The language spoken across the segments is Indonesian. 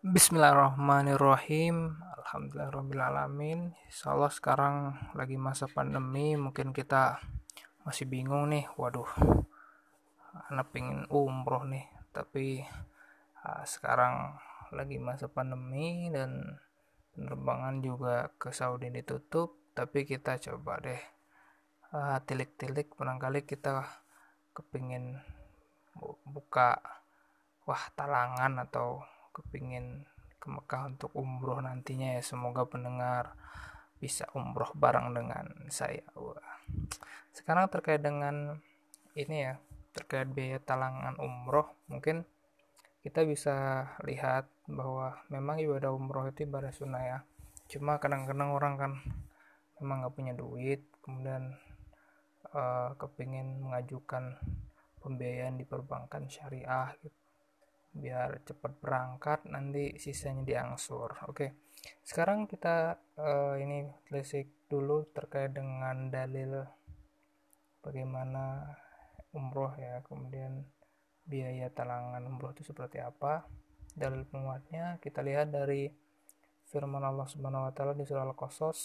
Bismillahirrahmanirrahim. Alhamdulillahirrahmanirrahim Insyaallah sekarang lagi masa pandemi Mungkin kita masih bingung nih. Waduh Anak pengen umroh nih. Tapi uh, sekarang lagi masa pandemi Dan penerbangan juga ke Saudi ditutup. Tapi kita coba deh uh, Tilik-tilik. Barangkali kita kepingin buka Wah talangan atau kepingin ke Mekah untuk umroh nantinya ya. Semoga pendengar bisa umroh bareng dengan saya. Wah. sekarang terkait dengan ini ya terkait biaya talangan umroh mungkin kita bisa lihat bahwa memang ibadah umroh itu ibadah sunnah ya. Cuma kadang-kadang orang kan memang nggak punya duit kemudian uh, kepingin mengajukan pembiayaan di perbankan syariah gitu biar cepat berangkat nanti sisanya diangsur. Oke sekarang kita uh, ini basic dulu terkait dengan dalil bagaimana umroh ya kemudian biaya talangan umroh itu seperti apa dalil penguatnya. Kita lihat dari firman Allah Subhanahu wa taala di surah Al-Qasas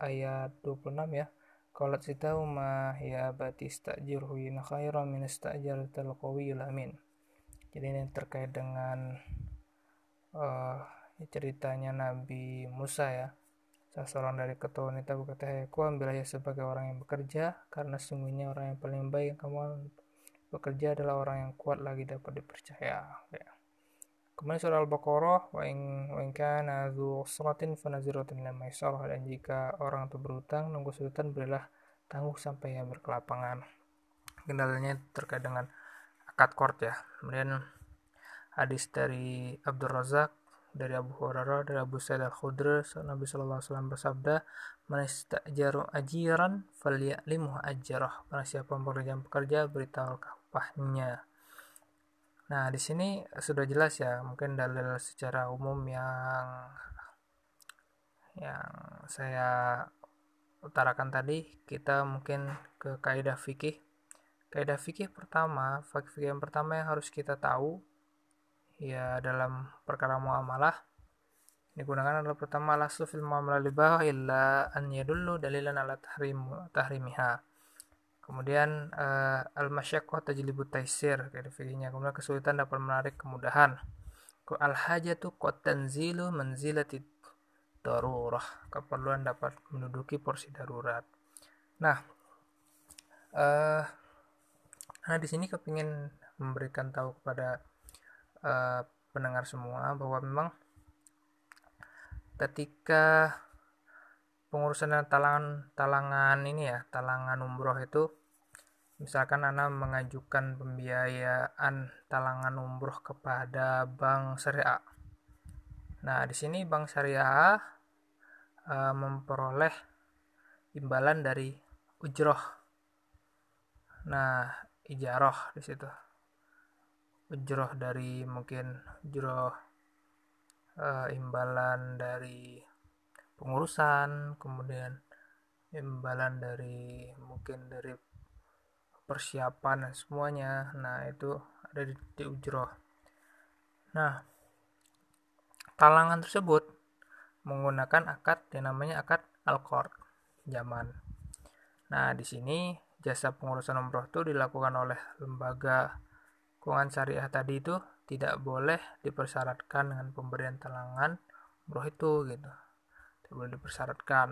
ayat 26 ya. Qalat sitahu ma ya batistajirhu in khairan min istajartal qawiyul amin jadi ini terkait dengan uh, ceritanya Nabi Musa ya. Salah seorang dari ketua wanita berkata aku ambil ya sebagai orang yang bekerja karena sungguhnya orang yang paling baik yang kamu bekerja adalah orang yang kuat lagi dapat dipercaya ya. kemudian surah Al-Baqarah dan jika orang itu berutang nunggu sultan berilah tangguh sampai yang berkelapangan. Kendalanya terkait dengan akad court ya. Kemudian hadis dari Abdul Razak dari Abu Hurairah dari Abu Sa'id al Khudri Nabi Shallallahu Alaihi Wasallam bersabda manistajaru ajiran falyalimuh ajarah barang siapa pekerjaan pekerja beritahu upahnya nah di sini sudah jelas ya mungkin dalil secara umum yang yang saya utarakan tadi kita mungkin ke kaidah fikih Kaidah fikih pertama, fikih yang pertama yang harus kita tahu ya dalam perkara muamalah digunakan adalah pertama lasu fil muamalah libah illa an yadullu dalilan ala tahrim tahrimiha. Kemudian uh, al masyaqqah tajlibu taisir kaidah fikihnya. Kemudian kesulitan dapat menarik kemudahan. Al hajatu qad tanzilu manzilati darurah. Keperluan dapat menduduki porsi darurat. Nah, uh, Nah, di sini kepingin memberikan tahu kepada uh, pendengar semua bahwa memang ketika pengurusan talangan talangan ini ya, talangan umroh itu misalkan Anda mengajukan pembiayaan talangan umroh kepada bank syariah. Nah, di sini bank syariah uh, memperoleh imbalan dari ujroh. Nah, ijaroh di situ. Ujroh dari mungkin ujroh uh, imbalan dari pengurusan kemudian imbalan dari mungkin dari persiapan dan semuanya. Nah itu ada di, di ujroh. Nah talangan tersebut menggunakan akad yang namanya akad alkor zaman. Nah di sini jasa pengurusan umroh itu dilakukan oleh lembaga keuangan syariah tadi itu tidak boleh dipersyaratkan dengan pemberian talangan umroh itu gitu. Tidak boleh dipersyaratkan.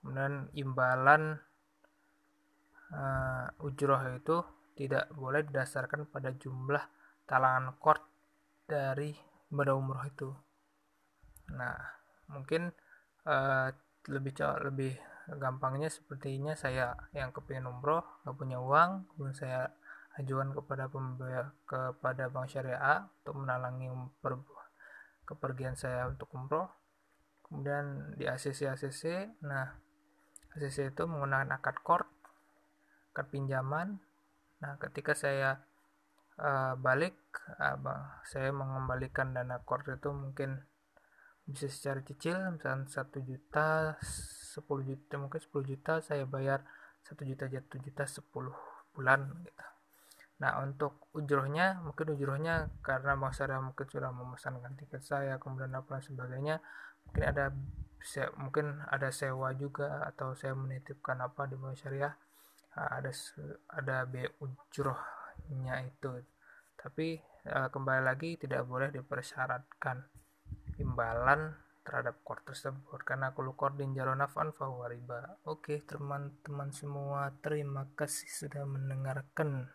Kemudian imbalan uh, ujroh itu tidak boleh didasarkan pada jumlah talangan kort dari ibadah umroh itu. Nah mungkin uh, lebih lebih gampangnya sepertinya saya yang kepingin umroh nggak punya uang kemudian saya ajukan kepada pembayar kepada bank syariah untuk menalangi per, kepergian saya untuk umroh. Kemudian di ACC ACC nah ACC itu menggunakan akad kort akad pinjaman. Nah ketika saya uh, balik uh, saya mengembalikan dana kort itu mungkin bisa secara cicil misalnya satu juta 10 juta mungkin 10 juta saya bayar 1 juta satu juta 10 bulan gitu. Nah untuk ujrohnya mungkin ujrohnya karena Bang Syariah mungkin sudah memesankan tiket saya kemudian apa sebagainya mungkin ada mungkin ada sewa juga atau saya menitipkan apa di Bang Syariah nah, ada ada B ujrohnya itu. Tapi eh, kembali lagi tidak boleh dipersyaratkan imbalan terhadap core tersebut. Karena kalau core din jaronafan fahuwa riba oke teman-teman semua terima kasih sudah mendengarkan